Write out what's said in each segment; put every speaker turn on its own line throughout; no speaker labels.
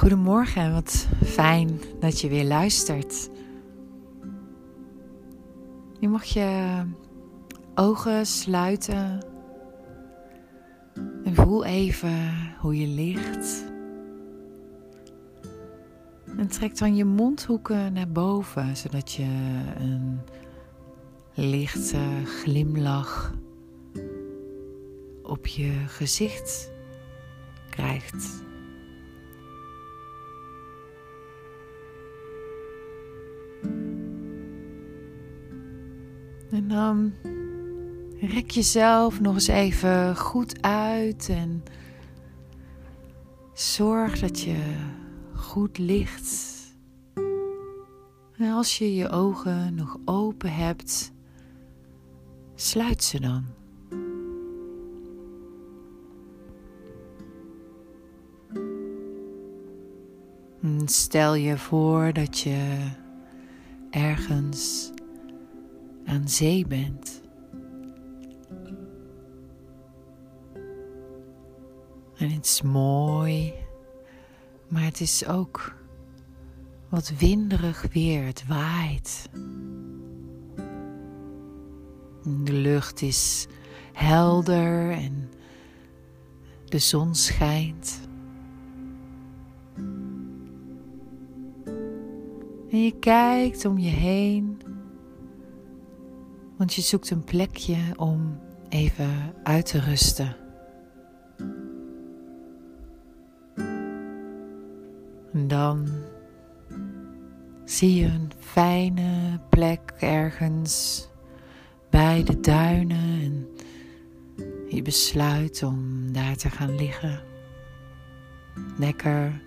Goedemorgen en wat fijn dat je weer luistert. Nu mag je ogen sluiten en voel even hoe je ligt. En trek dan je mondhoeken naar boven, zodat je een lichte glimlach op je gezicht krijgt. En dan rek jezelf nog eens even goed uit en zorg dat je goed ligt. En als je je ogen nog open hebt, sluit ze dan. Stel je voor dat je ergens aan zee bent. En het is mooi, maar het is ook wat winderig weer. Het waait. De lucht is helder en de zon schijnt. En je kijkt om je heen want je zoekt een plekje om even uit te rusten. En dan zie je een fijne plek ergens bij de duinen en je besluit om daar te gaan liggen. Lekker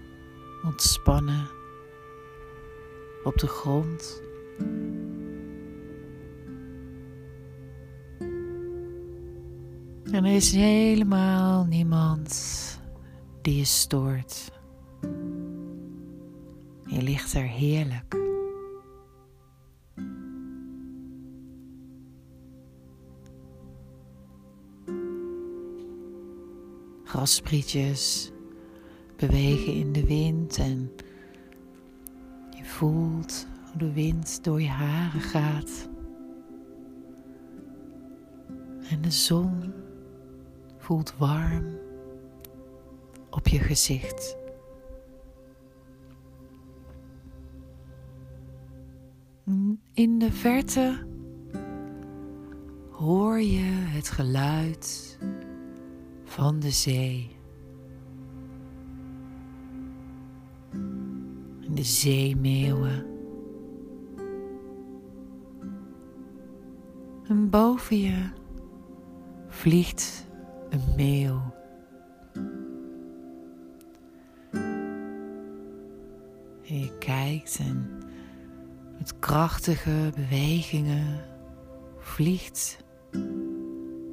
ontspannen op de grond. En er is helemaal niemand die je stoort. Je ligt er heerlijk. Grasprietjes bewegen in de wind en je voelt hoe de wind door je haren gaat. En de zon voelt warm op je gezicht. In de verte hoor je het geluid van de zee. De zeemeeuwen. En boven je vliegt een meeuw. En je kijkt en met krachtige bewegingen vliegt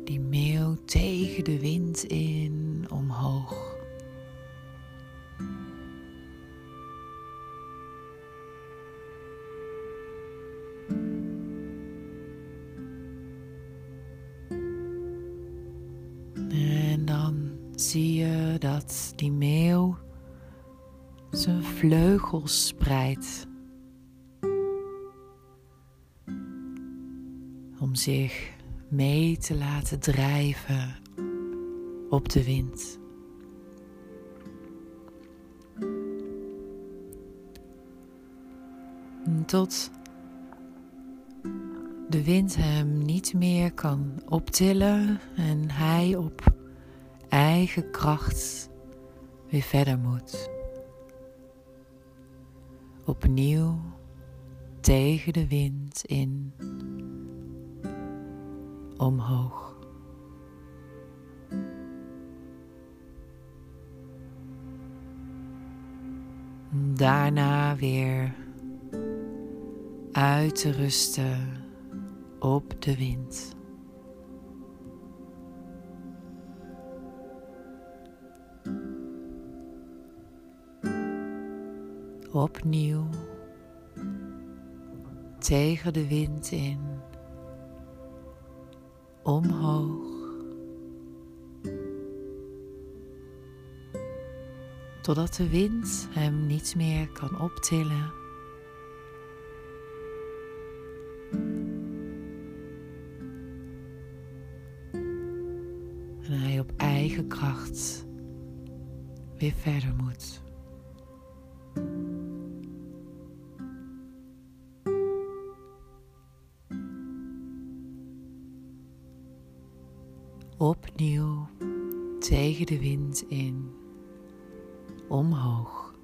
die meeuw tegen de wind in omhoog. Zie je dat die meeuw zijn vleugels spreidt. Om zich mee te laten drijven op de wind. Tot de wind hem niet meer kan optillen en hij op eigen kracht weer verder moet. Opnieuw tegen de wind in, omhoog. Daarna weer uit te rusten op de wind. Opnieuw tegen de wind in, omhoog, totdat de wind hem niet meer kan optillen. En hij op eigen kracht weer verder moet. Tegen de wind in, omhoog.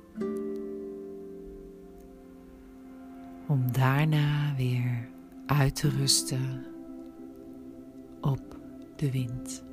Om daarna weer uit te rusten op de wind.